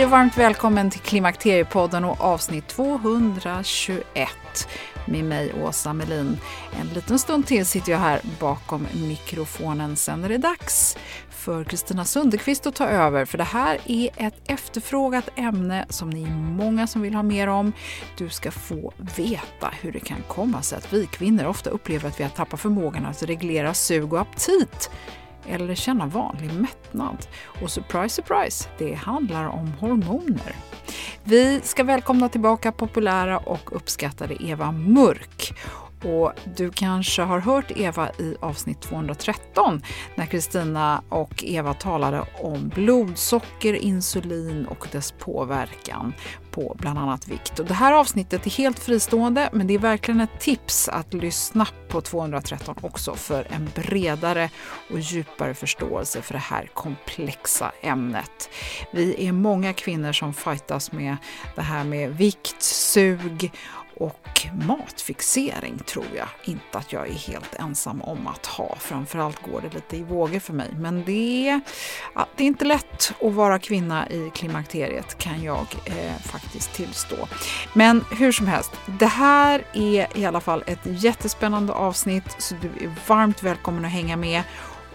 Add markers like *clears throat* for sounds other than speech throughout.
Hej och varmt välkommen till Klimakteriepodden och avsnitt 221 med mig Åsa Melin. En liten stund till sitter jag här bakom mikrofonen. Sen är det dags för Kristina Sunderqvist att ta över för det här är ett efterfrågat ämne som ni är många som vill ha mer om. Du ska få veta hur det kan komma sig att vi kvinnor ofta upplever att vi har tappat förmågan att reglera sug och aptit eller känna vanlig mättnad. Och surprise, surprise, det handlar om hormoner. Vi ska välkomna tillbaka populära och uppskattade Eva Mörk. Och du kanske har hört Eva i avsnitt 213 när Kristina och Eva talade om blodsocker, insulin och dess påverkan på bland annat vikt. Och det här avsnittet är helt fristående men det är verkligen ett tips att lyssna på 213 också för en bredare och djupare förståelse för det här komplexa ämnet. Vi är många kvinnor som fightas med det här med vikt, sug och matfixering tror jag inte att jag är helt ensam om att ha. Framförallt går det lite i vågor för mig. Men det är, det är inte lätt att vara kvinna i klimakteriet kan jag eh, faktiskt tillstå. Men hur som helst, det här är i alla fall ett jättespännande avsnitt så du är varmt välkommen att hänga med.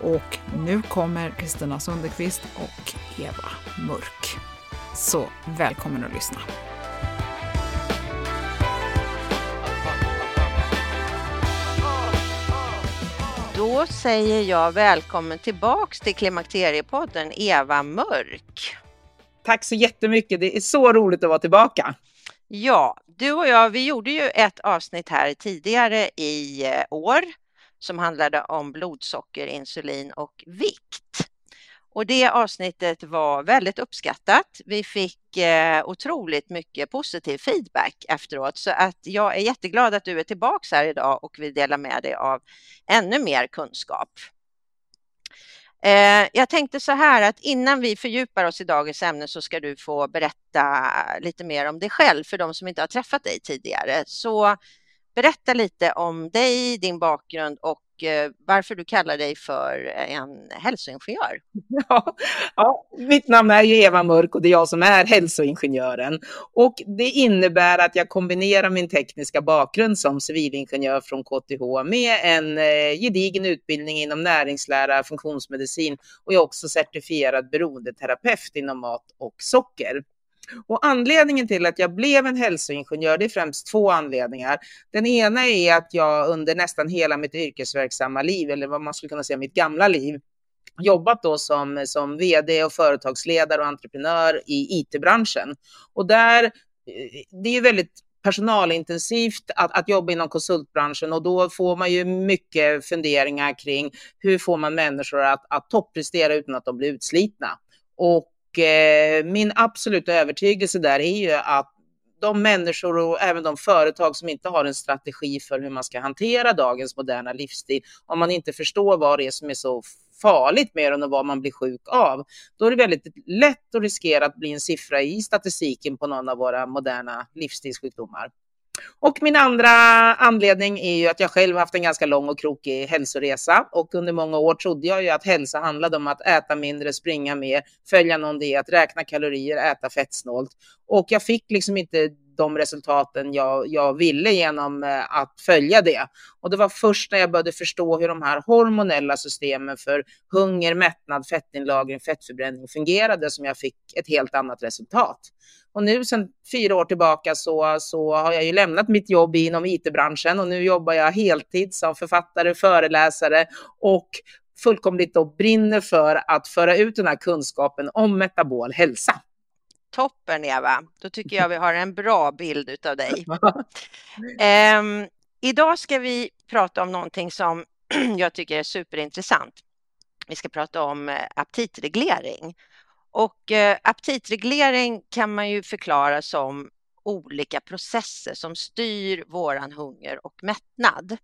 Och nu kommer Kristina Sundekvist och Eva Mörk. Så välkommen att lyssna. Då säger jag välkommen tillbaks till Klimakteriepodden, Eva Mörk. Tack så jättemycket. Det är så roligt att vara tillbaka. Ja, du och jag, vi gjorde ju ett avsnitt här tidigare i eh, år som handlade om blodsocker, insulin och vikt. Och det avsnittet var väldigt uppskattat. Vi fick eh, otroligt mycket positiv feedback efteråt så att jag är jätteglad att du är tillbaka här idag och vill dela med dig av ännu mer kunskap. Eh, jag tänkte så här att innan vi fördjupar oss i dagens ämne så ska du få berätta lite mer om dig själv för de som inte har träffat dig tidigare. Så berätta lite om dig, din bakgrund och eh, varför du kallar dig för en hälsoingenjör. *laughs* Ja, ja, mitt namn är ju Eva Mörk och det är jag som är hälsoingenjören. Och det innebär att jag kombinerar min tekniska bakgrund som civilingenjör från KTH med en eh, gedigen utbildning inom näringslära, funktionsmedicin och jag är också certifierad beroendeterapeut inom mat och socker. Och anledningen till att jag blev en hälsoingenjör, det är främst två anledningar. Den ena är att jag under nästan hela mitt yrkesverksamma liv, eller vad man skulle kunna säga mitt gamla liv, jobbat då som, som vd och företagsledare och entreprenör i it-branschen. Och där, eh, det är ju väldigt personalintensivt att, att jobba inom konsultbranschen och då får man ju mycket funderingar kring hur får man människor att, att topprestera utan att de blir utslitna. Och eh, min absoluta övertygelse där är ju att de människor och även de företag som inte har en strategi för hur man ska hantera dagens moderna livsstil, om man inte förstår vad det är som är så farligt med den och vad man blir sjuk av, då är det väldigt lätt att riskera att bli en siffra i statistiken på någon av våra moderna livsstilssjukdomar. Och min andra anledning är ju att jag själv haft en ganska lång och krokig hälsoresa och under många år trodde jag ju att hälsa handlade om att äta mindre, springa mer, följa någon diet, räkna kalorier, äta fettsnålt. Och jag fick liksom inte de resultaten jag, jag ville genom eh, att följa det. Och det var först när jag började förstå hur de här hormonella systemen för hunger, mättnad, fettinlagring, fettförbränning fungerade som jag fick ett helt annat resultat. Och nu sedan fyra år tillbaka så, så har jag ju lämnat mitt jobb inom IT-branschen och nu jobbar jag heltid som författare, föreläsare och fullkomligt då brinner för att föra ut den här kunskapen om metabol hälsa. Toppen Eva, då tycker jag vi har en bra bild av dig. *laughs* um, idag ska vi prata om någonting som *clears throat* jag tycker är superintressant. Vi ska prata om eh, aptitreglering. Och eh, aptitreglering kan man ju förklara som olika processer som styr våran hunger och mättnad.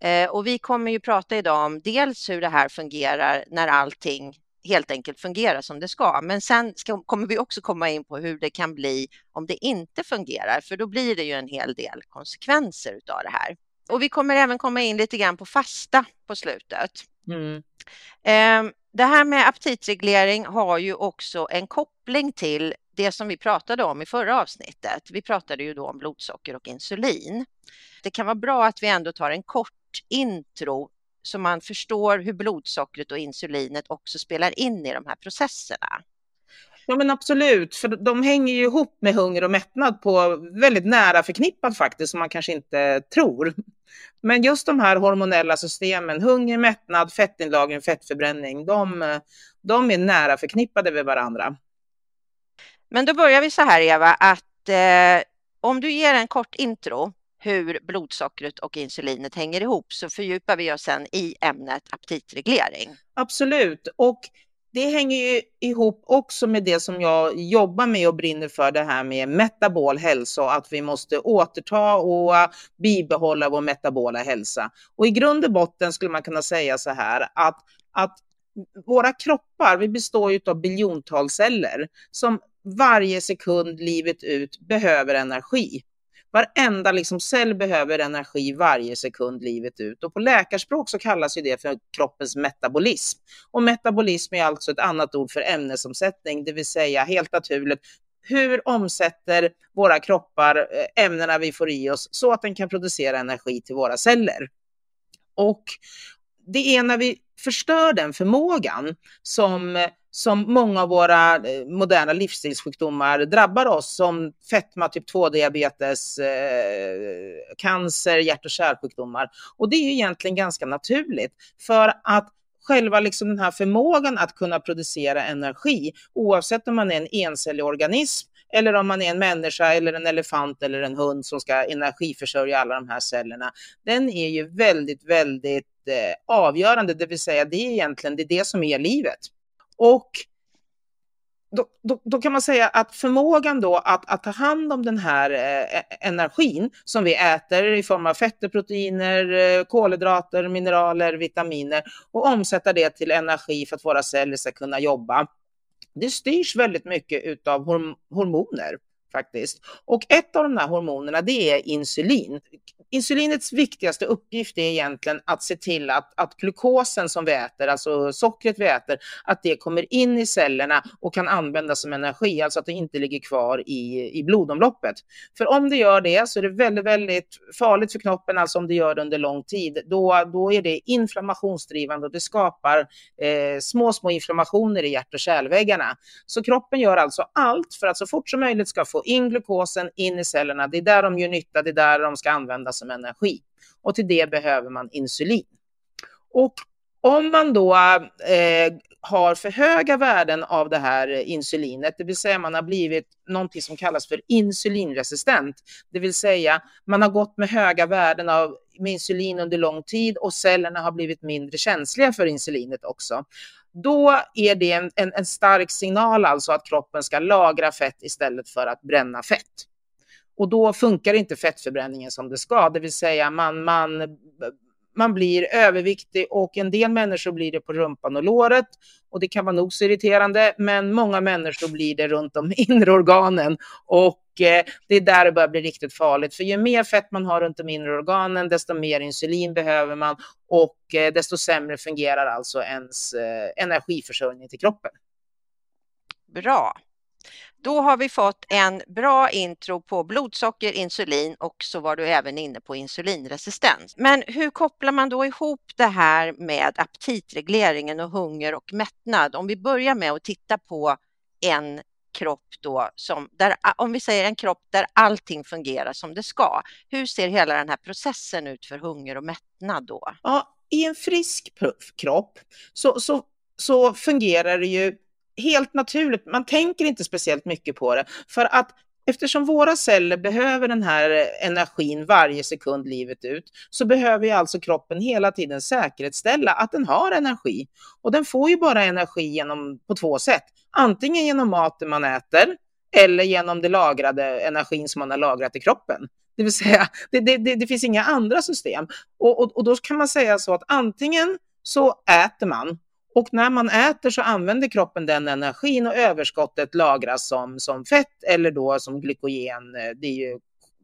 Eh, och vi kommer ju prata idag om dels hur det här fungerar när allting helt enkelt fungerar som det ska. Men sen ska, kommer vi också komma in på hur det kan bli om det inte fungerar, för då blir det ju en hel del konsekvenser av det här. Och vi kommer även komma in lite grann på fasta på slutet. Mm. Eh, det här med aptitreglering har ju också en koppling till det som vi pratade om i förra avsnittet. Vi pratade ju då om blodsocker och insulin. Det kan vara bra att vi ändå tar en kort intro så man förstår hur blodsockret och insulinet också spelar in i de här processerna. Ja men absolut, för de hänger ju ihop med hunger och mättnad på väldigt nära förknippat faktiskt, som man kanske inte tror. Men just de här hormonella systemen, hunger, mättnad, fettinlagring, fettförbränning, de, de är nära förknippade med varandra. Men då börjar vi så här Eva, att eh, om du ger en kort intro hur blodsockret och insulinet hänger ihop så fördjupar vi oss sen i ämnet aptitreglering. Absolut, och det hänger ju ihop också med det som jag jobbar med och brinner för, det här med metabol hälsa och att vi måste återta och bibehålla vår metabola hälsa. Och i grund och botten skulle man kunna säga så här att, att våra kroppar, vi består ju av biljontals celler som varje sekund livet ut behöver energi. Varenda liksom cell behöver energi varje sekund livet ut och på läkarspråk så kallas ju det för kroppens metabolism. Och metabolism är alltså ett annat ord för ämnesomsättning, det vill säga helt naturligt hur omsätter våra kroppar eh, ämnena vi får i oss så att den kan producera energi till våra celler. Och det är när vi förstör den förmågan som eh, som många av våra eh, moderna livsstilssjukdomar drabbar oss som fetma, typ 2-diabetes, eh, cancer, hjärt och kärlsjukdomar. Och det är ju egentligen ganska naturligt för att själva liksom den här förmågan att kunna producera energi, oavsett om man är en encellig organism eller om man är en människa eller en elefant eller en hund som ska energiförsörja alla de här cellerna, den är ju väldigt, väldigt eh, avgörande, det vill säga det är egentligen det, är det som är livet. Och då, då, då, kan man säga att förmågan då att, att ta hand om den här eh, energin som vi äter i form av fetter, proteiner, eh, kolhydrater, mineraler, vitaminer och omsätta det till energi för att våra celler ska kunna jobba. Det styrs väldigt mycket utav horm hormoner faktiskt. Och ett av de här hormonerna det är insulin. Insulinets viktigaste uppgift är egentligen att se till att, att glukosen som vi äter, alltså sockret vi äter, att det kommer in i cellerna och kan användas som energi, alltså att det inte ligger kvar i, i blodomloppet. För om det gör det så är det väldigt, väldigt farligt för knoppen, alltså om det gör det under lång tid. Då, då är det inflammationsdrivande och det skapar eh, små, små inflammationer i hjärt och kärlväggarna. Så kroppen gör alltså allt för att så fort som möjligt ska få in glukosen in i cellerna. Det är där de gör nytta, det är där de ska användas som energi. Och till det behöver man insulin. Och om man då eh, har för höga värden av det här insulinet, det vill säga man har blivit någonting som kallas för insulinresistent, det vill säga man har gått med höga värden av med insulin under lång tid och cellerna har blivit mindre känsliga för insulinet också. Då är det en, en, en stark signal alltså att kroppen ska lagra fett istället för att bränna fett. Och då funkar inte fettförbränningen som det ska, det vill säga man, man man blir överviktig och en del människor blir det på rumpan och låret och det kan vara nog så irriterande, men många människor blir det runt de *laughs* inre organen och eh, det är där det börjar bli riktigt farligt. För ju mer fett man har runt de inre organen, desto mer insulin behöver man och eh, desto sämre fungerar alltså ens eh, energiförsörjning till kroppen. Bra. Då har vi fått en bra intro på blodsocker, insulin och så var du även inne på insulinresistens. Men hur kopplar man då ihop det här med aptitregleringen och hunger och mättnad? Om vi börjar med att titta på en kropp då som, där, om vi säger en kropp där allting fungerar som det ska. Hur ser hela den här processen ut för hunger och mättnad då? Ja, i en frisk kropp så, så, så fungerar det ju helt naturligt, man tänker inte speciellt mycket på det, för att Eftersom våra celler behöver den här energin varje sekund livet ut, så behöver ju alltså kroppen hela tiden säkerställa att den har energi. Och den får ju bara energi genom, på två sätt. Antingen genom maten man äter, eller genom det lagrade energin som man har lagrat i kroppen. Det vill säga, det, det, det, det finns inga andra system. Och, och, och då kan man säga så att antingen så äter man och när man äter så använder kroppen den energin och överskottet lagras som, som fett eller då som glykogen. Eh, det är ju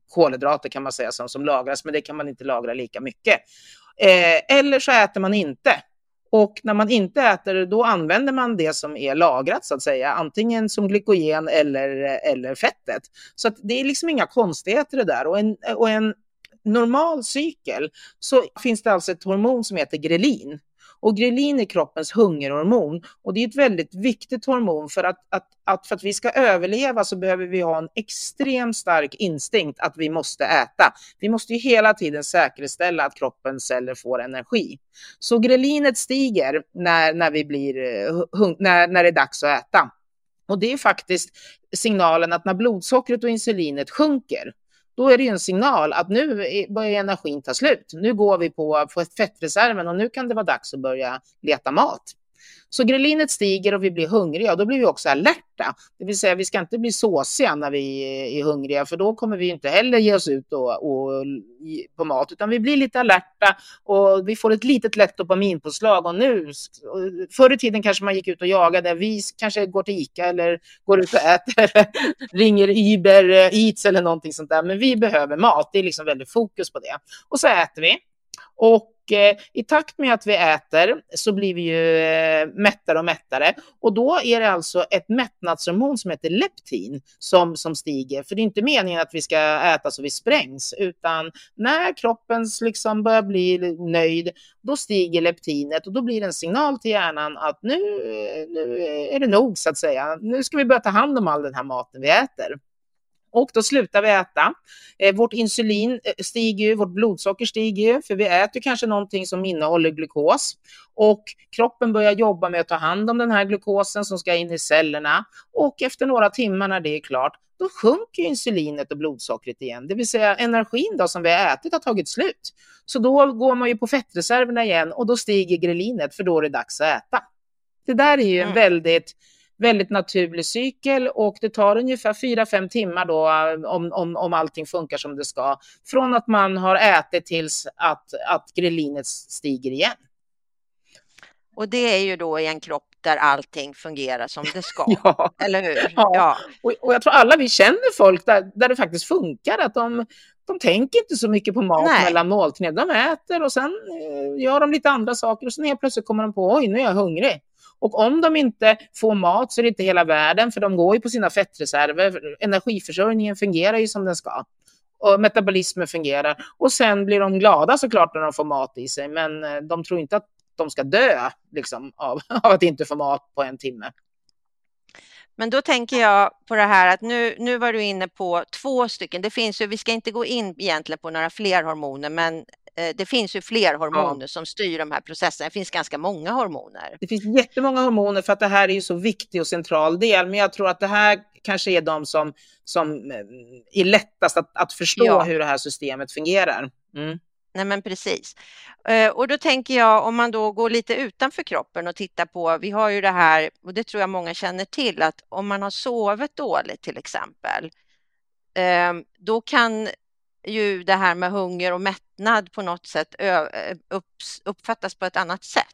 kolhydrater kan man säga som, som lagras, men det kan man inte lagra lika mycket. Eh, eller så äter man inte. Och när man inte äter, då använder man det som är lagrat så att säga, antingen som glykogen eller, eller fettet. Så att det är liksom inga konstigheter det där. Och en, och en normal cykel så finns det alltså ett hormon som heter grelin och grelin är kroppens hungerhormon och det är ett väldigt viktigt hormon för att, att, att, för att vi ska överleva så behöver vi ha en extremt stark instinkt att vi måste äta. Vi måste ju hela tiden säkerställa att kroppens celler får energi. Så grelinet stiger när, när, vi blir, eh, när, när det är dags att äta. Och det är faktiskt signalen att när blodsockret och insulinet sjunker, då är det ju en signal att nu börjar energin ta slut. Nu går vi på, på fettreserven och nu kan det vara dags att börja leta mat. Så grelinet stiger och vi blir hungriga och då blir vi också alerta. Det vill säga vi ska inte bli såsiga när vi är hungriga för då kommer vi inte heller ge oss ut och, och, på mat utan vi blir lite alerta och vi får ett litet lätt dopaminpåslag och nu, förr i tiden kanske man gick ut och jagade, vi kanske går till ICA eller går ut och äter, *laughs* ringer Uber eh, Eats eller någonting sånt där, men vi behöver mat, det är liksom väldigt fokus på det. Och så äter vi. Och eh, i takt med att vi äter så blir vi ju eh, mättare och mättare. Och då är det alltså ett mättnadshormon som heter leptin som, som stiger. För det är inte meningen att vi ska äta så vi sprängs, utan när kroppen liksom börjar bli nöjd, då stiger leptinet och då blir det en signal till hjärnan att nu, nu är det nog så att säga. Nu ska vi börja ta hand om all den här maten vi äter och då slutar vi äta. Eh, vårt insulin eh, stiger ju, vårt blodsocker stiger ju, för vi äter kanske någonting som innehåller glukos och kroppen börjar jobba med att ta hand om den här glukosen som ska in i cellerna och efter några timmar när det är klart, då sjunker insulinet och blodsockret igen, det vill säga energin då som vi har ätit har tagit slut. Så då går man ju på fettreserverna igen och då stiger grelinet för då är det dags att äta. Det där är ju en mm. väldigt väldigt naturlig cykel och det tar ungefär 4-5 timmar då om, om, om allting funkar som det ska. Från att man har ätit tills att, att grelinet stiger igen. Och det är ju då i en kropp där allting fungerar som det ska, *laughs* ja. eller hur? Ja, ja. Och, och, jag tror alla vi känner folk där, där det faktiskt funkar, att de, de tänker inte så mycket på mat Nej. mellan måltiderna. De äter och sen eh, gör de lite andra saker och sen helt plötsligt kommer de på, oj, nu är jag hungrig. Och om de inte får mat så är det inte hela världen, för de går ju på sina fettreserver. Energiförsörjningen fungerar ju som den ska. Och metabolismen fungerar. Och sen blir de glada såklart när de får mat i sig, men eh, de tror inte att de ska dö liksom, av, *laughs* av att inte få mat på en timme. Men då tänker jag på det här att nu, nu var du inne på två stycken. Det finns ju, vi ska inte gå in egentligen på några fler hormoner, men det finns ju fler hormoner ja. som styr de här processerna. Det finns ganska många hormoner. Det finns jättemånga hormoner för att det här är ju så viktig och central del. Men jag tror att det här kanske är de som, som eh, är lättast att, att förstå ja. hur det här systemet fungerar. Mm. Nej men precis. Eh, och då tänker jag om man då går lite utanför kroppen och tittar på, vi har ju det här, och det tror jag många känner till, att om man har sovit dåligt till exempel, då kan ju det här med hunger och mättnad på något sätt uppfattas på ett annat sätt.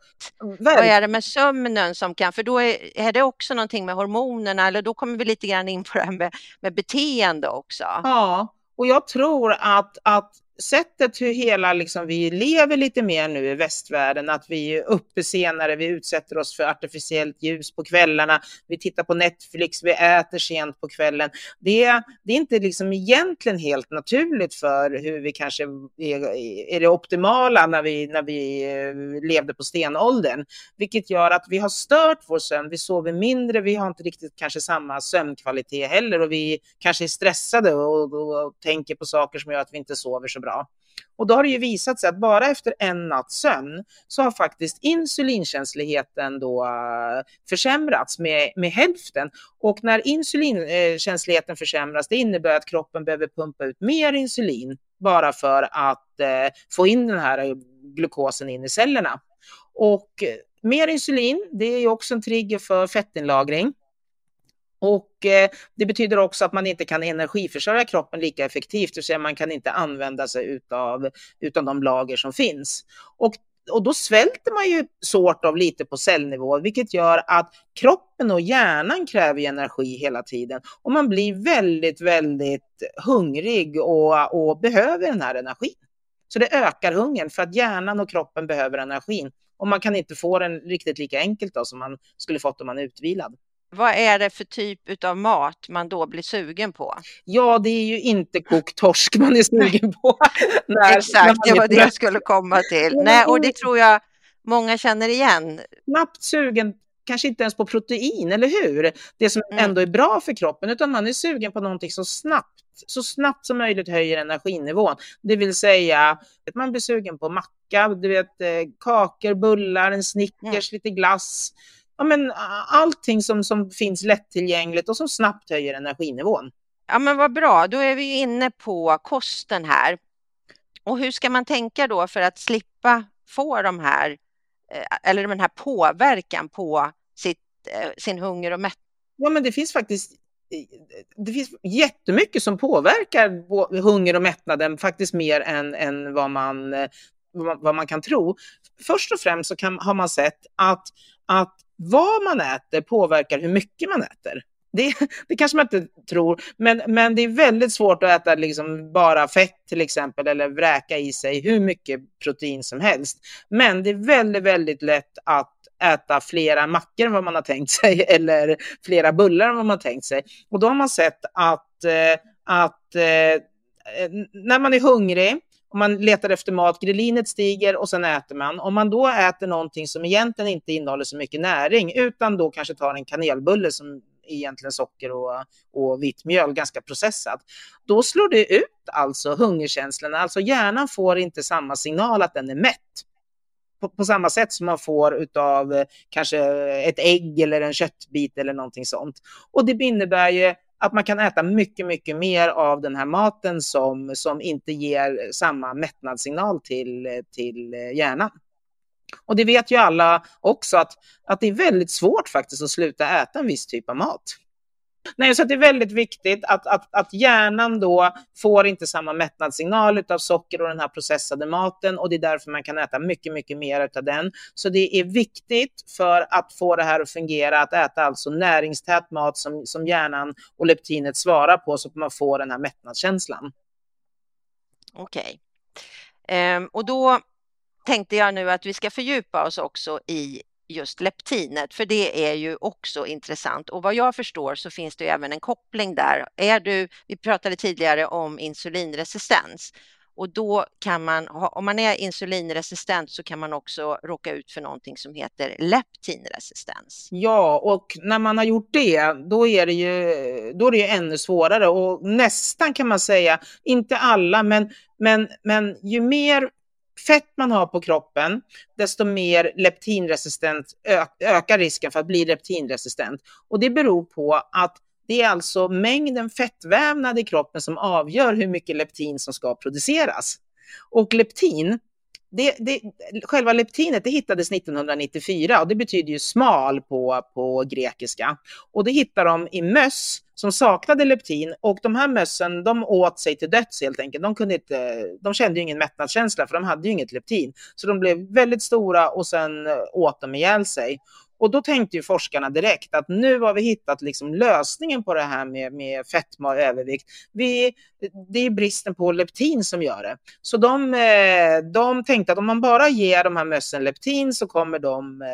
Väl. Vad är det med sömnen som kan, för då är, är, det också någonting med hormonerna eller då kommer vi lite grann in på det här med, med beteende också. Ja, och jag tror att, att sättet hur hela liksom, vi lever lite mer nu i västvärlden, att vi är uppe senare, vi utsätter oss för artificiellt ljus på kvällarna, vi tittar på Netflix, vi äter sent på kvällen. Det, det är inte liksom egentligen helt naturligt för hur vi kanske är, är det optimala när vi, när vi eh, levde på stenåldern, vilket gör att vi har stört vår sömn, vi sover mindre, vi har inte riktigt kanske samma sömnkvalitet heller och vi kanske är stressade och, och, och tänker på saker som gör att vi inte sover så bra bra. Och då har det ju visat sig att bara efter en natts sömn så har faktiskt insulinkänsligheten då eh, försämrats med, med hälften. Och när insulinkänsligheten försämras, det innebär att kroppen behöver pumpa ut mer insulin bara för att eh, få in den här glukosen in i cellerna. Och eh, mer insulin, det är ju också en trigger för fettinlagring. Och eh, det betyder också att man inte kan energiförsörja kroppen lika effektivt, det vill säga man kan inte använda sig utav, utav de lager som finns. Och, och då svälter man ju sort av lite på cellnivå, vilket gör att kroppen och hjärnan kräver energi hela tiden. Och man blir väldigt, väldigt hungrig och, och behöver den här energin. Så det ökar hungern för att hjärnan och kroppen behöver energin. Och man kan inte få den riktigt lika enkelt då, som man skulle fått om man är utvilad. Vad är det för typ av mat man då blir sugen på? Ja, det är ju inte kokt torsk man är sugen på. *laughs* när, Exakt, när det var det jag skulle komma till. Nej, och det tror jag många känner igen. Snabbt sugen, kanske inte ens på protein, eller hur? Det som mm. ändå är bra för kroppen, utan man är sugen på någonting så snabbt så snabbt som möjligt höjer energinivån. Det vill säga att man blir sugen på macka, du vet, eh, kakor, bullar, en Snickers, mm. lite glass ja, men, allting som, som finns lättillgängligt och som snabbt höjer energinivån. Ja men vad bra, då är vi inne på kosten här. Och hur ska man tänka då för att slippa få de här, eh, eller den här påverkan på sitt, eh, sin hunger och mättnad? Ja men det finns faktiskt det finns jättemycket som påverkar hunger och mättnaden, faktiskt mer än, än vad, man, vad man kan tro. Först och främst så kan, har man sett att, att vad man äter påverkar hur mycket man äter. Det, *laughs* det kanske man inte tror, men, men det är väldigt svårt att äta liksom bara fett till exempel eller vräka i sig hur mycket protein som helst. Men det är väldigt, väldigt lätt att äta flera mackor än vad man har tänkt sig *laughs* eller flera bullar än vad man har tänkt sig. Och då har man sett att, eh, att eh, när man är hungrig om man letar efter mat, grelinet stiger och sen äter man. Om man då äter någonting som egentligen inte innehåller så mycket näring, utan då kanske tar en kanelbulle som egentligen socker och, och vitt mjöl, ganska processat, då slår det ut alltså hungerkänslorna. Alltså hjärnan får inte samma signal att den är mätt. På, på, samma sätt som man får av kanske ett ägg eller en köttbit eller någonting sånt. Och det innebär ju att man kan äta mycket, mycket mer av den här maten som, som inte ger samma mättnadssignal till, till hjärnan. Och det vet ju alla också att, att det är väldigt svårt faktiskt att sluta äta en viss typ av mat. Nej, så det är väldigt viktigt att, att, att hjärnan då får inte samma mättnadssignal av socker och den här processade maten och det är därför man kan äta mycket, mycket mer av den. Så det är viktigt för att få det här att fungera att äta alltså näringstät mat som, som hjärnan och leptinet svarar på så att man får den här mättnadskänslan. Okej. Okay. Um, och då tänkte jag nu att vi ska fördjupa oss också i just leptinet, för det är ju också intressant. Och vad jag förstår så finns det även en koppling där. Är du, vi pratade tidigare om insulinresistens och då kan man, om man är insulinresistent så kan man också råka ut för någonting som heter leptinresistens. Ja, och när man har gjort det, då är det ju, då är det ju ännu svårare och nästan kan man säga, inte alla, men, men, men ju mer fett man har på kroppen, desto mer leptinresistent ökar risken för att bli leptinresistent. Och det beror på att det är alltså mängden fettvävnad i kroppen som avgör hur mycket leptin som ska produceras. Och leptin, det, det, själva leptinet det hittades 1994 och det betyder ju smal på, på grekiska. Och det hittade de i möss som saknade leptin och de här mössen de åt sig till döds helt enkelt. De, kunde inte, de kände ju ingen mättnadskänsla för de hade ju inget leptin. Så de blev väldigt stora och sen eh, åt de ihjäl sig. Och då tänkte ju forskarna direkt att nu har vi hittat liksom lösningen på det här med, med fetma och övervikt. Vi, det är bristen på leptin som gör det. Så de, eh, de tänkte att om man bara ger de här mössen leptin så kommer de eh,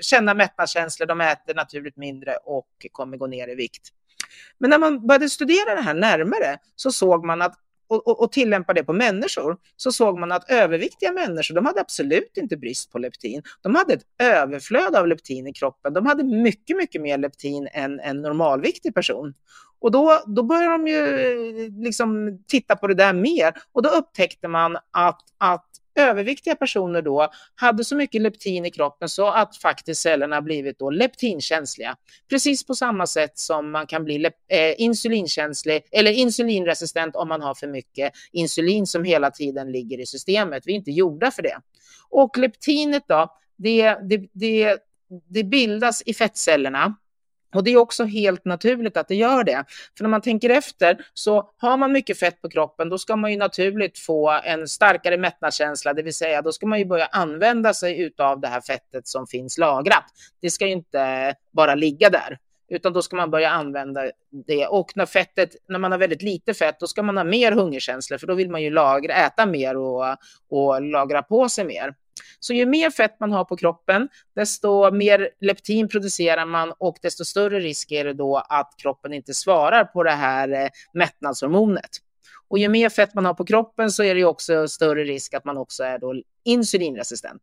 känna mättnadskänslor, de äter naturligt mindre och kommer gå ner i vikt. Men när man började studera det här närmare så såg man att och, och, och tillämpar det på människor så såg man att överviktiga människor, de hade absolut inte brist på leptin. De hade ett överflöd av leptin i kroppen. De hade mycket, mycket mer leptin än en normalviktig person. Och då, då började de ju eh, liksom titta på det där mer och då upptäckte man att, att överviktiga personer då hade så mycket leptin i kroppen så att faktiskt cellerna blivit då leptinkänsliga. Precis på samma sätt som man kan bli eh, insulinkänslig eller insulinresistent om man har för mycket insulin som hela tiden ligger i systemet. Vi är inte gjorda för det. Och leptinet då, det, det, det, det bildas i fettcellerna och det är också helt naturligt att det gör det. För när man tänker efter så har man mycket fett på kroppen, då ska man ju naturligt få en starkare mättnadskänsla, det vill säga då ska man ju börja använda sig utav det här fettet som finns lagrat. Det ska ju inte bara ligga där, utan då ska man börja använda det. Och när fettet, när man har väldigt lite fett, då ska man ha mer hungerkänslor, för då vill man ju lagra, äta mer och, och lagra på sig mer. Så ju mer fett man har på kroppen, desto mer leptin producerar man och desto större risk är det då att kroppen inte svarar på det här eh, mättnadshormonet. Och ju mer fett man har på kroppen så är det också större risk att man också är då insulinresistent.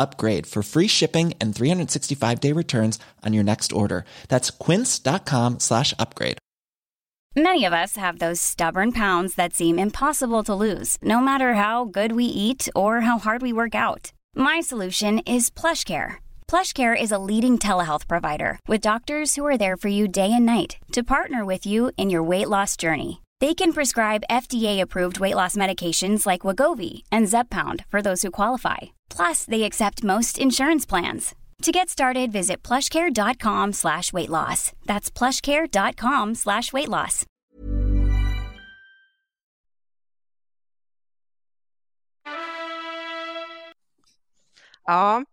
upgrade for free shipping and 365 day returns on your next order. That's quince.com slash upgrade. Many of us have those stubborn pounds that seem impossible to lose, no matter how good we eat or how hard we work out. My solution is PlushCare. PlushCare is a leading telehealth provider with doctors who are there for you day and night to partner with you in your weight loss journey. They can prescribe FDA-approved weight loss medications like Wagovi and Zepbound for those who qualify. Plus, they accept most insurance plans. To get started, visit plushcare.com slash weight loss. That's plushcare.com slash weight loss. Ja,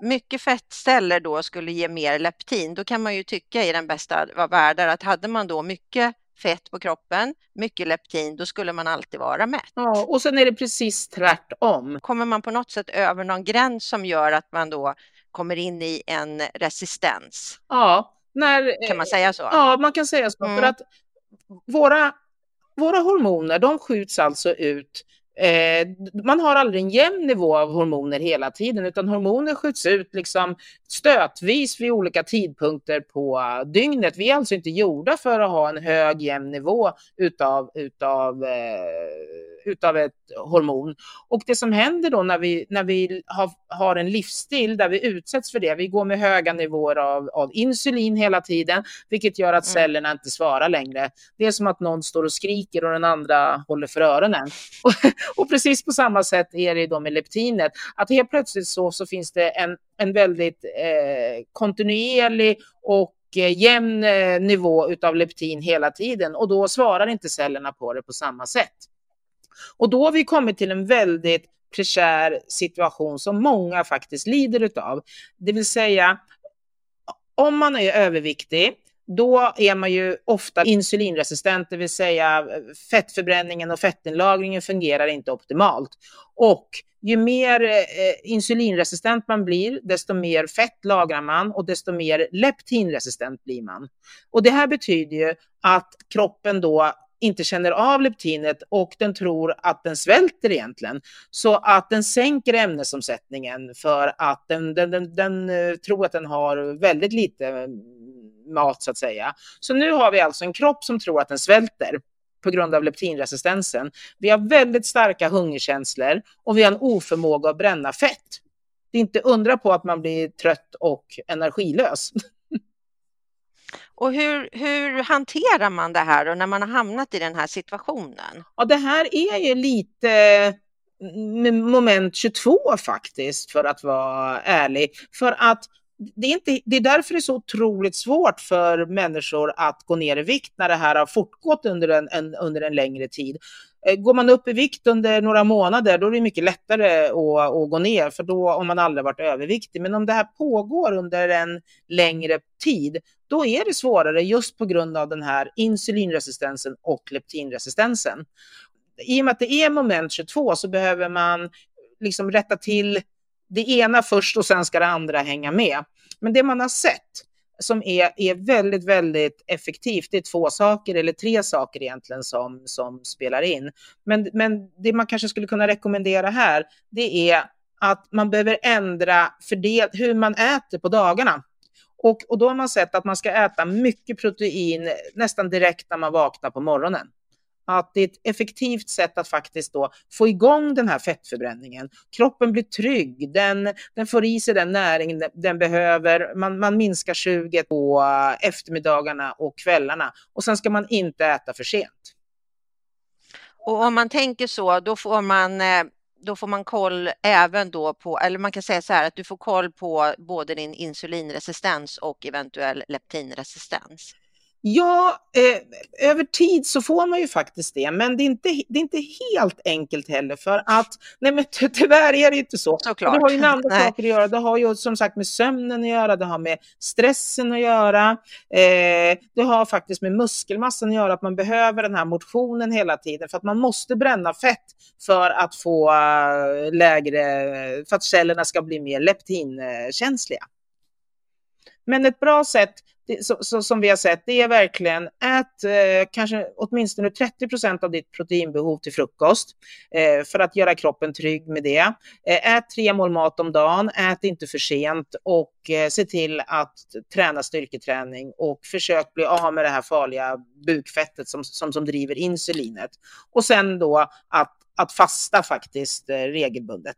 mycket fettceller då skulle ge mer leptin. Då kan man ju tycka i den bästa av världar att hade man då mycket fett på kroppen, mycket leptin, då skulle man alltid vara mätt. Ja, och sen är det precis tvärtom. Kommer man på något sätt över någon gräns som gör att man då kommer in i en resistens? Ja, när, kan man säga så? Ja, man kan säga så. Mm. För att våra, våra hormoner, de skjuts alltså ut Eh, man har aldrig en jämn nivå av hormoner hela tiden, utan hormoner skjuts ut liksom stötvis vid olika tidpunkter på dygnet. Vi är alltså inte gjorda för att ha en hög jämn nivå utav, utav, eh, utav ett hormon. Och det som händer då när vi, när vi har har en livsstil där vi utsätts för det. Vi går med höga nivåer av, av insulin hela tiden, vilket gör att mm. cellerna inte svarar längre. Det är som att någon står och skriker och den andra håller för öronen. *laughs* Och, och precis på samma sätt är det då med leptinet, att helt plötsligt så, så finns det en, en väldigt eh, kontinuerlig och eh, jämn eh, nivå utav leptin hela tiden och då svarar inte cellerna på det på samma sätt. Och då har vi kommit till en väldigt prekär situation som många faktiskt lider utav. Det vill säga, om man är överviktig, då är man ju ofta insulinresistent, det vill säga fettförbränningen och fettinlagringen fungerar inte optimalt. Och ju mer eh, insulinresistent man blir, desto mer fett lagrar man och desto mer leptinresistent blir man. Och det här betyder ju att kroppen då inte känner av leptinet och den tror att den svälter egentligen. Så att den sänker ämnesomsättningen för att den, den, den, den eh, tror att den har väldigt lite eh, mat så att säga. Så nu har vi alltså en kropp som tror att den svälter på grund av leptinresistensen. Vi har väldigt starka hungerkänslor och vi har en oförmåga att bränna fett. Det är inte undra på att man blir trött och energilös. *laughs* Och hur, hur hanterar man det här och när man har hamnat i den här situationen? Ja, det här är ju lite mm, mm, moment 22 faktiskt, för att vara ärlig. För att det är, inte, det är därför det är så otroligt svårt för människor att gå ner i vikt när det här har fortgått under en, en, under en längre tid. Eh, går man upp i vikt under några månader, då är det mycket lättare att, att gå ner, för då om man aldrig varit överviktig. Men om det här pågår under en längre tid, då är det svårare just på grund av den här insulinresistensen och leptinresistensen. I och med att det är moment 22 så behöver man liksom rätta till det ena först och sen ska det andra hänga med. Men det man har sett som är, är väldigt, väldigt effektivt, det är två saker eller tre saker egentligen som, som spelar in. Men, men det man kanske skulle kunna rekommendera här, det är att man behöver ändra fördel, hur man äter på dagarna. Och, och då har man sett att man ska äta mycket protein nästan direkt när man vaknar på morgonen att det är ett effektivt sätt att faktiskt då få igång den här fettförbränningen. Kroppen blir trygg, den, den får i sig den näring den, behöver, man, man minskar suget på eh, eftermiddagarna och kvällarna och sen ska man inte äta för sent. Och om man tänker så, då får man eh, då får man koll även då på, eller man kan säga så här att du får koll på både din insulinresistens och eventuell leptinresistens. Ja, eh, över tid så får man ju faktiskt det, men det är inte, det är inte helt enkelt heller för att, nej men tyvärr är det inte så. Såklart. Det har ju en andra nej. saker att göra, det har ju som sagt med sömnen att göra, det har med stressen att göra, eh, det har faktiskt med muskelmassan att göra, att man behöver den här motionen hela tiden för att man måste bränna fett för att få uh, lägre, för att cellerna ska bli mer leptinkänsliga. Men ett bra sätt så, så, som vi har sett, det är verkligen ät eh, kanske åtminstone 30 procent av ditt proteinbehov till frukost eh, för att göra kroppen trygg med det. Eh, ät tre mål mat om dagen, ät inte för sent och eh, se till att träna styrketräning och försök bli av med det här farliga bukfettet som, som, som driver insulinet. Och sen då att, att fasta faktiskt eh, regelbundet.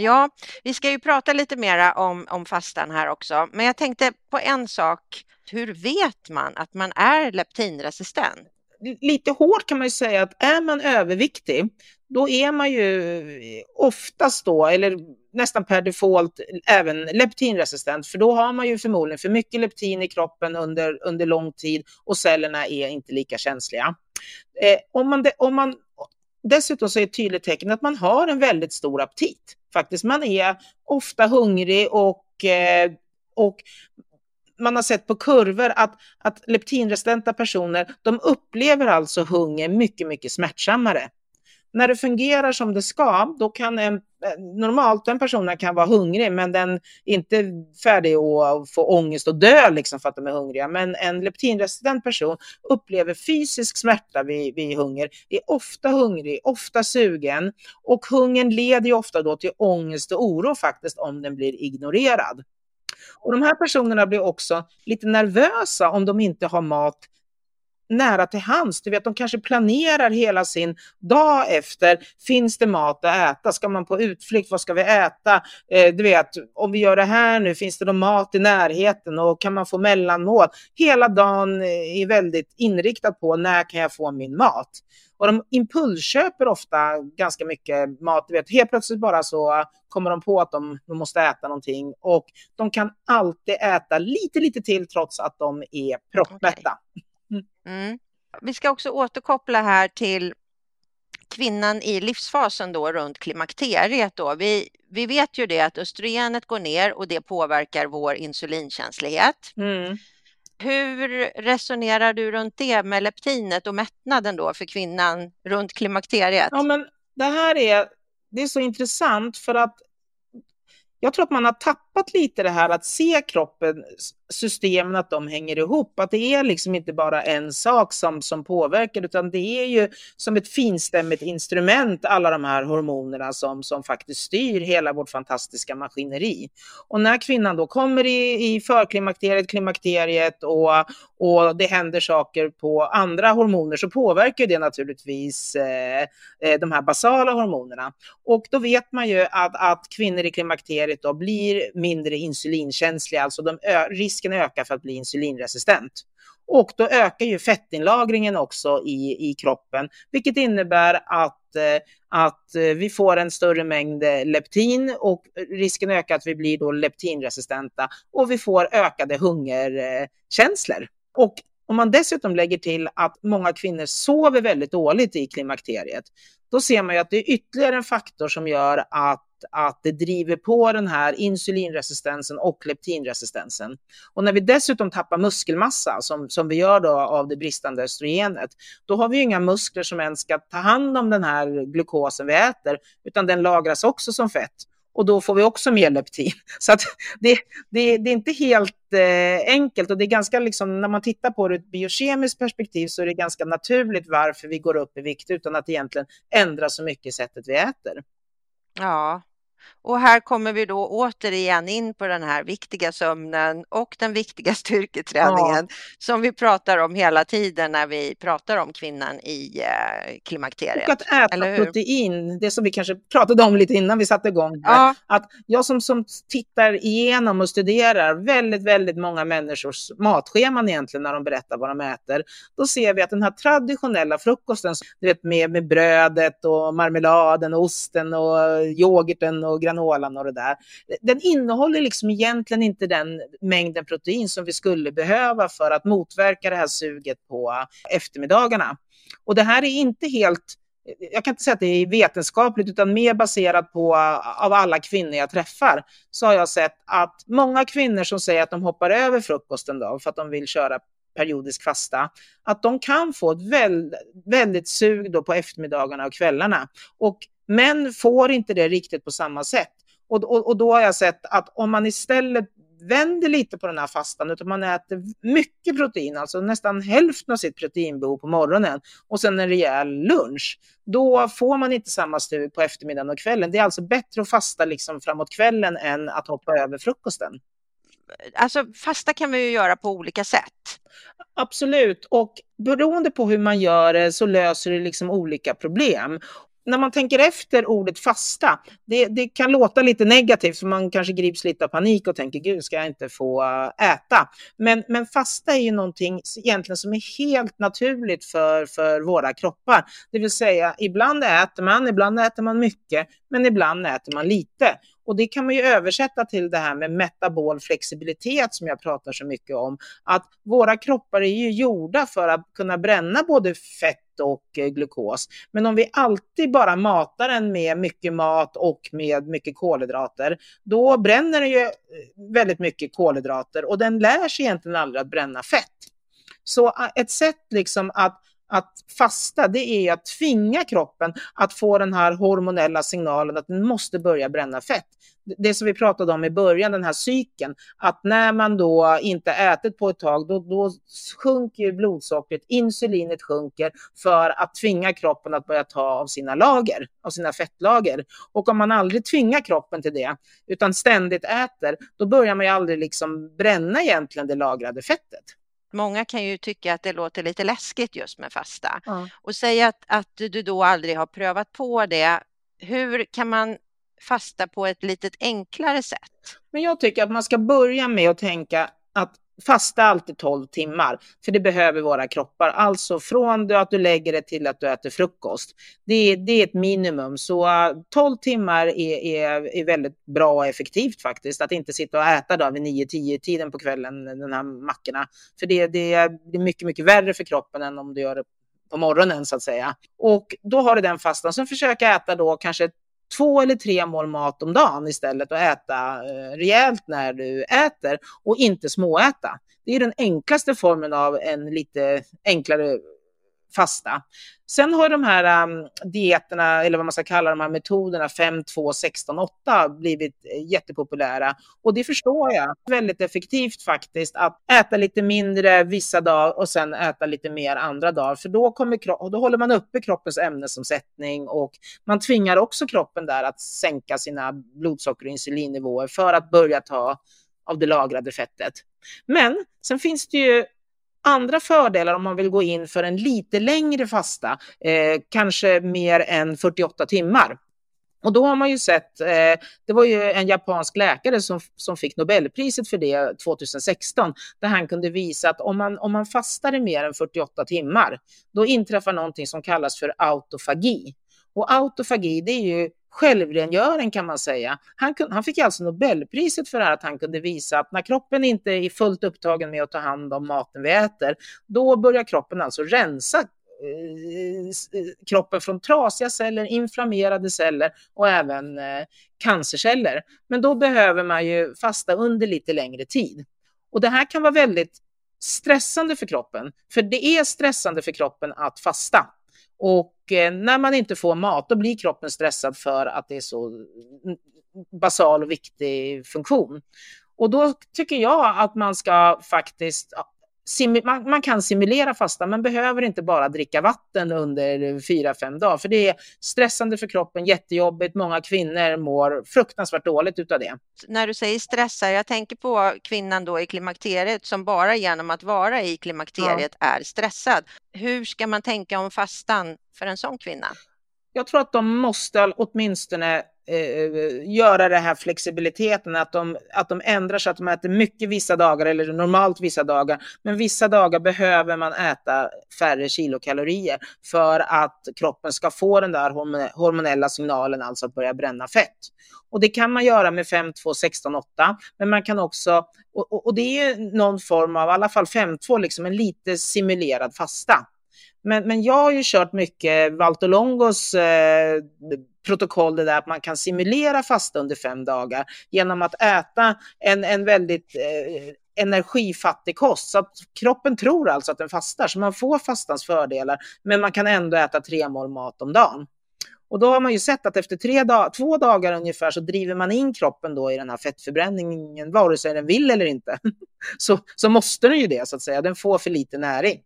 Ja, vi ska ju prata lite mera om, om fastan här också, men jag tänkte på en sak. Hur vet man att man är leptinresistent? Lite hårt kan man ju säga att är man överviktig, då är man ju oftast då, eller nästan per default, även leptinresistent, för då har man ju förmodligen för mycket leptin i kroppen under, under lång tid och cellerna är inte lika känsliga. Eh, om, man de, om man Dessutom så är ett tydligt tecken att man har en väldigt stor aptit. Faktiskt, man är ofta hungrig och, eh, och man har sett på kurvor att, att leptinresistenta personer, de upplever alltså hunger mycket, mycket smärtsammare när det fungerar som det ska, då kan en, normalt en person kan vara hungrig, men den är inte färdig att få ångest och dö liksom för att de är hungriga. Men en leptinresistent person upplever fysisk smärta vid, vid hunger, är ofta hungrig, ofta sugen och hungern leder ofta då till ångest och oro faktiskt om den blir ignorerad. Och de här personerna blir också lite nervösa om de inte har mat nära till hands. Du vet, de kanske planerar hela sin dag efter. Finns det mat att äta? Ska man på utflykt? Vad ska vi äta? Eh, du vet, om vi gör det här nu, finns det någon mat i närheten och kan man få mellanmål? Hela dagen är väldigt inriktad på när kan jag få min mat? Och de impulsköper ofta ganska mycket mat. Du vet, helt plötsligt bara så kommer de på att de, de måste äta någonting och de kan alltid äta lite, lite till trots att de är proppmätta. Okay. Mm. Vi ska också återkoppla här till kvinnan i livsfasen då runt klimakteriet. Då. Vi, vi vet ju det att östrogenet går ner och det påverkar vår insulinkänslighet. Mm. Hur resonerar du runt det med leptinet och mättnaden då för kvinnan runt klimakteriet? Ja, men det här är, det är så intressant för att jag tror att man har tappat lite det här att se kroppen, systemen, att de hänger ihop. Att det är liksom inte bara en sak som, som påverkar, utan det är ju som ett finstämmigt instrument, alla de här hormonerna som, som faktiskt styr hela vårt fantastiska maskineri. Och när kvinnan då kommer i, i förklimakteriet, klimakteriet och, och det händer saker på andra hormoner så påverkar det naturligtvis eh, eh de här basala hormonerna. Och då vet man ju att, att kvinnor i klimakteriet då blir mindre insulinkänsliga, alltså de, risken ökar för att bli insulinresistent. Och då ökar ju fettinlagringen också i, i kroppen, vilket innebär att, eh, att eh, vi får en större mängd eh, leptin och risken ökar att vi blir då leptinresistenta och vi får ökade hungerkänslor. Och om man dessutom lägger till att många kvinnor sover väldigt dåligt i klimakteriet, då ser man ju att det är ytterligare en faktor som gör att att det driver på den här insulinresistensen och leptinresistensen. Och när vi dessutom tappar muskelmassa, som, som vi gör då av det bristande östrogenet, då har vi inga muskler som ens ska ta hand om den här glukosen vi äter, utan den lagras också som fett och då får vi också mer leptin. *laughs* Så att det, det, det är inte helt eh, enkelt och det är ganska, liksom, när man tittar på det ur ett biokemiskt perspektiv så är det ganska naturligt varför vi går upp i vikt utan att egentligen ändra så mycket i sättet vi äter. Ja, och här kommer vi då återigen in på den här viktiga sömnen och den viktiga *laughs* styrketräningen ja. som vi pratar om hela tiden när vi pratar om kvinnan i eh, klimakteriet. Och att äta protein, det som vi kanske pratade om lite innan vi satte igång. Ja. Att jag som, som tittar igenom och studerar väldigt, väldigt många människors matscheman egentligen när de berättar vad de äter, då ser vi att den här traditionella frukosten, du vet med, med brödet och marmeladen och osten och yoghurten och granolan och det där. Den innehåller liksom egentligen inte den mängden protein som vi skulle behöva för att motverka det här suget på eftermiddagarna. Och det här är inte helt jag kan inte säga att det är vetenskapligt, utan mer baserat på av alla kvinnor jag träffar, så har jag sett att många kvinnor som säger att de hoppar över frukosten då, för att de vill köra periodisk fasta, att de kan få ett väldigt, väldigt sug då på eftermiddagarna och kvällarna. Och Män får inte det riktigt på samma sätt. Och, och, och, då har jag sett att om man istället vänder lite på den här fastan, utan man äter mycket protein, alltså nästan hälften av sitt proteinbehov på morgonen och sen en rejäl lunch, då får man inte samma sug på eftermiddagen och kvällen. Det är alltså bättre att fasta liksom framåt kvällen än att hoppa över frukosten. Alltså fasta kan vi ju göra på olika sätt. Absolut, och beroende på hur man gör det så löser det liksom olika problem när man tänker efter ordet fasta, det, det, kan låta lite negativt för man kanske grips lite av panik och tänker gud ska jag inte få eh, äta. Men, men fasta är ju någonting egentligen som är helt naturligt för, för våra kroppar. Det vill säga ibland äter man, ibland äter man mycket, men ibland äter man lite. Och det kan man ju översätta till det här med metabol flexibilitet som jag pratar så mycket om. Att våra kroppar är ju gjorda för att kunna bränna både fett och eh, glukos. Men om vi alltid bara matar den med mycket mat och med mycket kolhydrater, då bränner den ju eh, väldigt mycket kolhydrater och den lär sig egentligen aldrig att bränna fett. Så eh, ett sätt liksom att att fasta, det är att tvinga kroppen att få den här hormonella signalen att den måste börja bränna fett. Det som vi pratade om i början, den här cykeln, att när man då inte ätit på ett tag, då, då sjunker blodsockret, insulinet sjunker för att tvinga kroppen att börja ta av sina lager, av sina fettlager. Och om man aldrig tvingar kroppen till det, utan ständigt äter, då börjar man ju aldrig liksom bränna egentligen det lagrade fettet många kan ju tycka att det låter lite läskigt just med fasta. Ja. Och säg att, att du då aldrig har prövat på det. Hur kan man fasta på ett lite enklare sätt? Men jag tycker att man ska börja med att tänka att fasta alltid 12 timmar, för det behöver våra kroppar. Alltså från att du lägger det till att du äter frukost. Det är, det är ett minimum, så äh, 12 timmar är, är, är väldigt bra och effektivt faktiskt. Att inte sitta och äta då vid 9-10 tiden på kvällen, de här mackorna. För det, det, det är mycket, mycket värre för kroppen än om du gör det på morgonen så att säga. Och då har du den fastan. Sen försöka äta då kanske två eller tre mål mat om dagen istället och äta eh, rejält när du äter och inte småäta. Det är den enklaste formen av en lite enklare fasta. Sen har de här um, dieterna, eller vad man ska kalla de här metoderna, 5, 2, 16, 8 blivit eh, jättepopulära. Och det förstår jag. Väldigt effektivt faktiskt att äta lite mindre vissa dagar och sen äta lite mer andra dagar. För då, kommer, då håller man uppe kroppens ämnesomsättning och man tvingar också kroppen där att sänka sina blodsocker och insulinnivåer för att börja ta av det lagrade fettet. Men sen finns det ju andra fördelar om man vill gå in för en lite längre fasta, eh, kanske mer än 48 timmar. Och då har man ju sett, eh, det var ju en japansk läkare som, som fick Nobelpriset för det 2016, där han kunde visa att om man, om man fastar i mer än 48 timmar, då inträffar någonting som kallas för autofagi. Och autofagi, det är ju självrengöring kan man säga. Han, han fick alltså Nobelpriset för det här att han kunde visa att när kroppen inte är fullt upptagen med att ta hand om maten vi äter, då börjar kroppen alltså rensa eh, eh, kroppen från trasiga celler, inflammerade celler och även eh, cancerceller. Men då behöver man ju fasta under lite längre tid. Och det här kan vara väldigt stressande för kroppen, för det är stressande för kroppen att fasta. Och Eh, när man inte får mat, då blir kroppen stressad för att det är så basal och viktig funktion. Och då tycker jag att man ska faktiskt man, man, kan simulera fasta, man behöver inte bara dricka vatten under fyra fem dagar, för det är stressande för kroppen, jättejobbigt. Många kvinnor mår fruktansvärt dåligt utav det. När du säger stressa, jag tänker på kvinnan då i klimakteriet som bara genom att vara i klimakteriet ja. är stressad. Hur ska man tänka om fastan för en sån kvinna? Jag tror att de måste åtminstone eh, göra det här flexibiliteten, att de, att de ändrar så att de äter mycket vissa dagar eller normalt vissa dagar. Men vissa dagar behöver man äta färre kilokalorier för att kroppen ska få den där hormonella signalen, alltså att börja bränna fett. Och det kan man göra med 5, 2, 16, 8, men man kan också, och, och, och det är någon form av, i alla fall 5, 2, liksom en lite simulerad fasta. Men, men jag har ju kört mycket Valtolongos eh, protokoll, det där att man kan simulera fasta under fem dagar genom att äta en, en väldigt eh, energifattig kost. Så att kroppen tror alltså att den fastar, så man får fastans fördelar, men man kan ändå äta tre mål mat om dagen. Och då har man ju sett att efter tre dag två dagar ungefär så driver man in kroppen då i den här fettförbränningen, vare sig den vill eller inte. *laughs* så, så måste den ju det så att säga, den får för lite näring.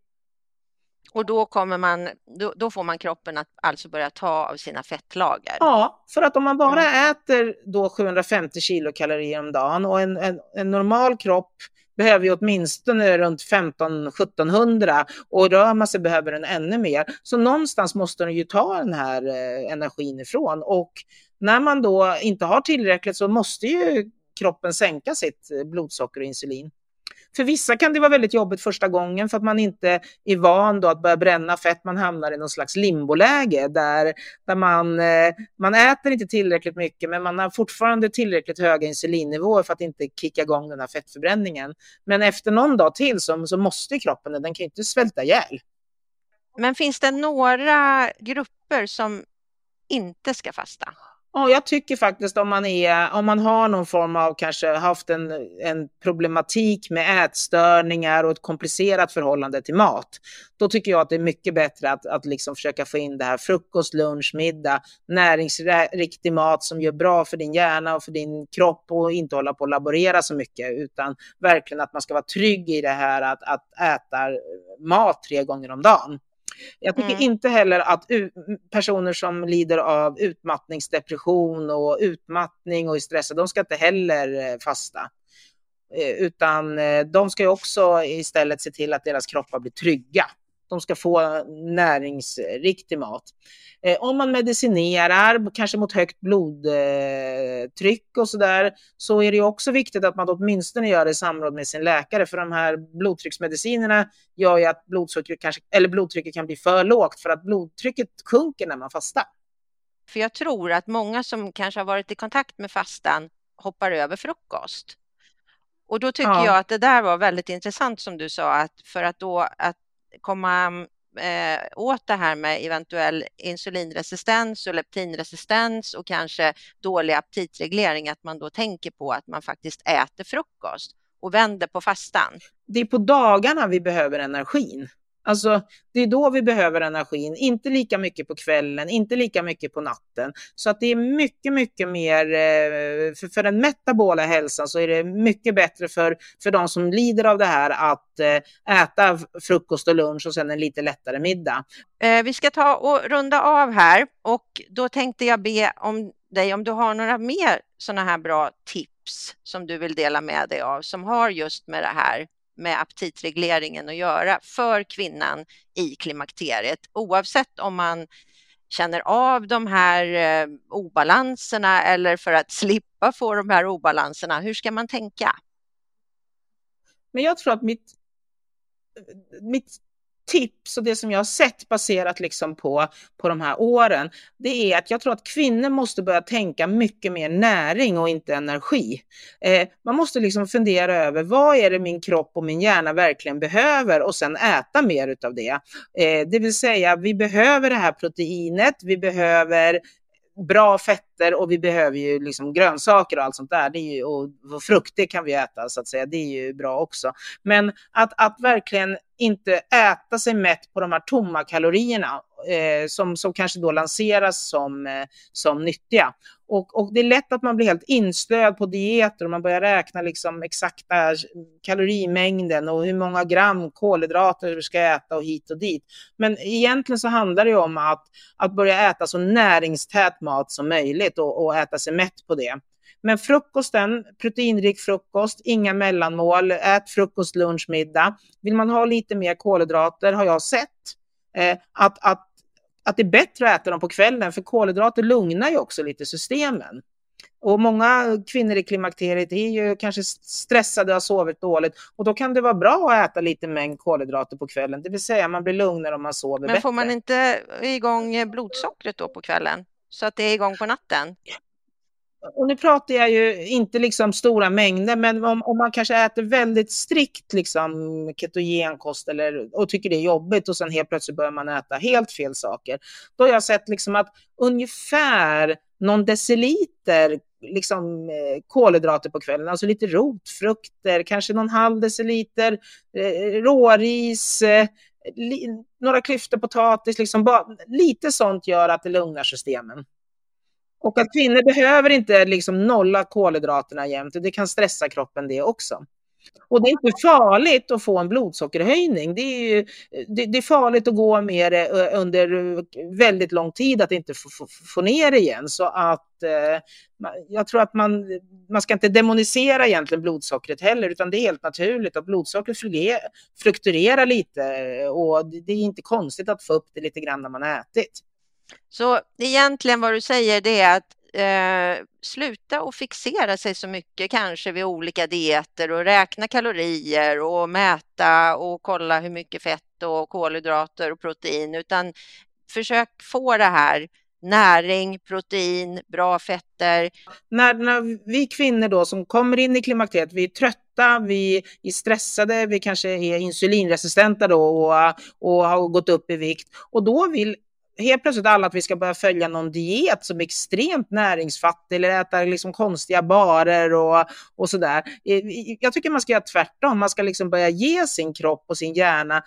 Och då, kommer man, då, då, får man kroppen att alltså börja ta av sina fettlager? Ja, för att om man bara mm. äter då 750 kilokalorier om dagen och en, en, en normal kropp behöver ju åtminstone runt 15-1700 och rör man sig behöver den ännu mer. Så någonstans måste den ju ta den här eh, energin ifrån och när man då inte har tillräckligt så måste ju kroppen sänka sitt blodsocker och insulin. För vissa kan det vara väldigt jobbigt första gången för att man inte är van då att börja bränna fett. Man hamnar i någon slags limboläge där, där man, eh, man äter inte tillräckligt mycket men man har fortfarande tillräckligt höga insulinnivåer för att inte kicka igång den här fettförbränningen. Men efter någon dag till så, så måste kroppen, den kan ju inte svälta ihjäl. Men finns det några grupper som inte ska fasta? Ja, jag tycker faktiskt om man, är, om man har någon form av kanske haft en, en problematik med ätstörningar och ett komplicerat förhållande till mat, då tycker jag att det är mycket bättre att, att liksom försöka få in det här frukost, lunch, middag, näringsriktig mat som gör bra för din hjärna och för din kropp och inte hålla på och laborera så mycket, utan verkligen att man ska vara trygg i det här att, att äta mat tre gånger om dagen. Jag tycker mm. inte heller att personer som lider av utmattningsdepression och utmattning och är stressade, de ska inte heller eh, fasta. utan de ska ju också istället se till att deras kroppar blir trygga. De ska få näringsriktig mat. Eh, om man medicinerar, kanske mot högt blodtryck och sådär, så är det också viktigt att man åtminstone gör det i samråd med sin läkare, för de här blodtrycksmedicinerna gör ju att blodsockret kanske, eller blodtrycket kan bli för lågt för att blodtrycket sjunker när man fastar. För jag tror att många som kanske har varit i kontakt med fastan hoppar över frukost. Och då tycker ja. jag att det där var väldigt intressant som du sa, att för att då att komma eh, åt det här med eventuell insulinresistens och leptinresistens och kanske dålig aptitreglering, att man då tänker på att man faktiskt äter frukost och vänder på fastan. Det är på dagarna vi behöver energin. Alltså, det är då vi behöver energin, inte lika mycket på kvällen, inte lika mycket på natten. Så att det är mycket, mycket mer, eh, för, för den metabola hälsan så är det mycket bättre för, för de som lider av det här att eh, äta frukost och lunch och sen en lite lättare middag. Eh, vi ska ta och runda av här och då tänkte jag be om dig om du har några mer sådana här bra tips som du vill dela med dig av som har just med det här med aptitregleringen att göra för kvinnan i klimakteriet oavsett om man känner av de här eh, obalanserna eller för att *laughs* slippa få de här obalanserna. Hur ska man tänka? Men jag tror att mitt, mitt tips och det som jag har sett baserat liksom på, på de här åren, det är att jag tror att kvinnor måste börja tänka mycket mer näring och inte energi. Eh, man måste liksom fundera över vad är det min kropp och min hjärna verkligen behöver och sen äta mer utav det. Eh, det vill säga, vi behöver det här proteinet, vi behöver bra fetter och vi behöver ju liksom grönsaker och allt sånt där. Det är ju, och, frukt, det kan vi äta så att säga. Det är ju bra också. Men att, att verkligen inte äta sig mätt på de här tomma kalorierna eh, som, som kanske då lanseras som, eh, som nyttiga. Och, och det är lätt att man blir helt inslöad på dieter och man börjar räkna liksom exakta kalorimängden och hur många gram kolhydrater du ska äta och hit och dit. Men egentligen så handlar det om att, att börja äta så näringstät mat som möjligt och, och äta sig mätt på det. Men frukosten, proteinrik frukost, inga mellanmål, ät frukost, lunch, middag. Vill man ha lite mer kolhydrater har jag sett eh, att, att, att det är bättre att äta dem på kvällen, för kolhydrater lugnar ju också lite systemen. Och många kvinnor i klimakteriet är ju kanske stressade och har sovit dåligt och då kan det vara bra att äta lite mängd kolhydrater på kvällen, det vill säga man blir lugnare om man sover Men bättre. Men får man inte igång blodsockret då på kvällen? Så att det är igång på natten? Och nu pratar jag ju inte liksom stora mängder, men om, om man kanske äter väldigt strikt liksom ketogenkost eller, och tycker det är jobbigt och sen helt plötsligt börjar man äta helt fel saker, då har jag sett liksom att ungefär någon deciliter liksom, eh, kolhydrater på kvällen, alltså lite rotfrukter, kanske någon halv deciliter eh, råris, eh, li, några klyftor potatis, liksom bara, lite sånt gör att det lugnar systemen. Och att kvinnor behöver inte liksom nolla kolhydraterna jämt, det kan stressa kroppen det också. Och det är inte farligt att få en blodsockerhöjning. Det är, ju, det, det är farligt att gå med det under väldigt lång tid, att inte få, få, få ner det igen. Så att eh, jag tror att man, man ska inte demonisera egentligen blodsockret heller, utan det är helt naturligt att blodsockret fluktuerar lite och det är inte konstigt att få upp det lite grann när man har ätit. Så egentligen vad du säger det är att eh, sluta och fixera sig så mycket kanske vid olika dieter och räkna kalorier och mäta och kolla hur mycket fett och kolhydrater och protein utan försök få det här näring, protein, bra fetter. När, när vi kvinnor då som kommer in i klimakteriet, vi är trötta, vi är stressade, vi kanske är insulinresistenta då och, och har gått upp i vikt och då vill helt plötsligt alla att vi ska börja följa någon diet som är extremt näringsfattig eller äta liksom konstiga barer och, och sådär. Jag tycker man ska göra tvärtom. Man ska liksom börja ge sin kropp och sin hjärna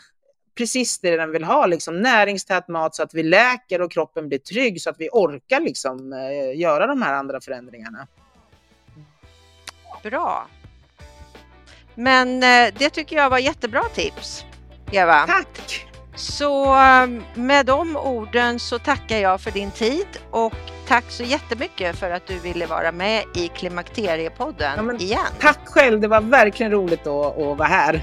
precis det den vill ha, liksom näringstät mat så att vi läker och kroppen blir trygg så att vi orkar liksom, eh, göra de här andra förändringarna. Bra. Men eh, det tycker jag var jättebra tips, Eva. Tack! Så um, med de orden så tackar jag för din tid och tack så jättemycket för att du ville vara med i Klimakteriepodden ja, igen. Tack själv, det var verkligen roligt att, att vara här.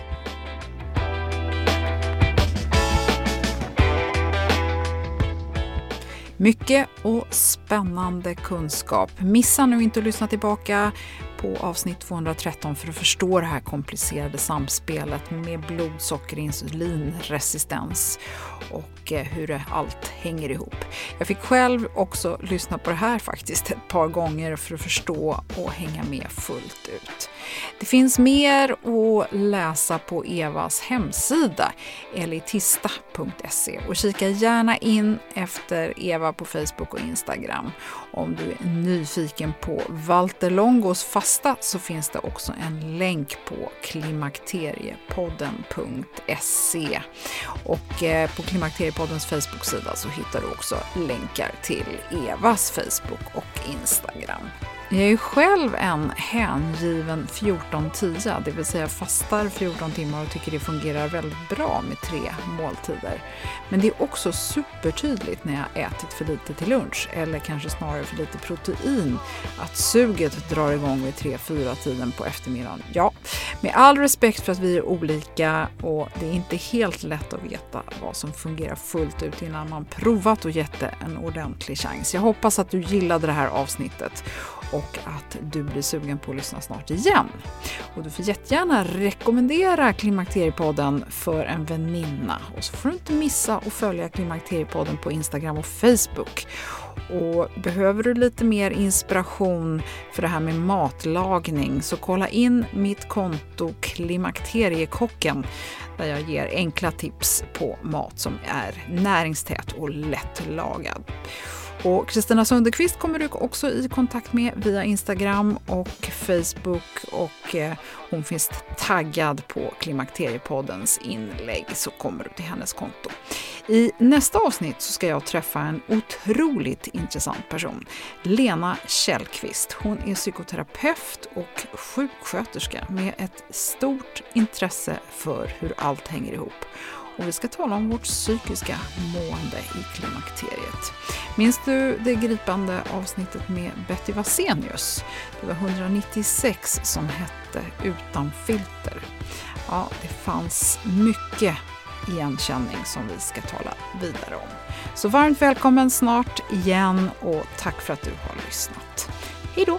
Mycket och spännande kunskap. Missa nu inte att lyssna tillbaka på avsnitt 213 för att förstå det här komplicerade samspelet med blodsocker och insulinresistens och eh, hur allt hänger ihop. Jag fick själv också lyssna på det här faktiskt ett par gånger för att förstå och hänga med fullt ut. Det finns mer att läsa på Evas hemsida elitista.se och kika gärna in efter Eva på Facebook och Instagram. Om du är nyfiken på Walter Longos fasta så finns det också en länk på klimakteriepodden.se och eh, på Klimakteriepoddens Facebook-sida så hittar du också länkar till Evas Facebook och Instagram. Jag är själv en hängiven 14-10, det vill säga fastar 14 timmar och tycker det fungerar väldigt bra med tre måltider. Men det är också supertydligt när jag ätit för lite till lunch, eller kanske snarare för lite protein, att suget drar igång vid 3-4 tiden på eftermiddagen. Ja, med all respekt för att vi är olika och det är inte helt lätt att veta vad som fungerar fullt ut innan man provat och gett det en ordentlig chans. Jag hoppas att du gillade det här avsnittet och att du blir sugen på att lyssna snart igen. Och du får jättegärna rekommendera Klimakteriepodden för en väninna och så får du inte missa att följa Klimakteriepodden på Instagram och Facebook. Och behöver du lite mer inspiration för det här med matlagning så kolla in mitt konto Klimakteriekocken där jag ger enkla tips på mat som är näringstät och lättlagad. Och Kristina Sunderqvist kommer du också i kontakt med via Instagram och Facebook och eh, hon finns taggad på Klimakteriepoddens inlägg så kommer du till hennes konto. I nästa avsnitt så ska jag träffa en otroligt intressant person. Lena Källqvist. Hon är psykoterapeut och sjuksköterska med ett stort intresse för hur allt hänger ihop och vi ska tala om vårt psykiska mående i klimakteriet. Minns du det gripande avsnittet med Betty Vasenius? Det var 196 som hette Utan filter. Ja, det fanns mycket igenkänning som vi ska tala vidare om. Så varmt välkommen snart igen och tack för att du har lyssnat. Hej då!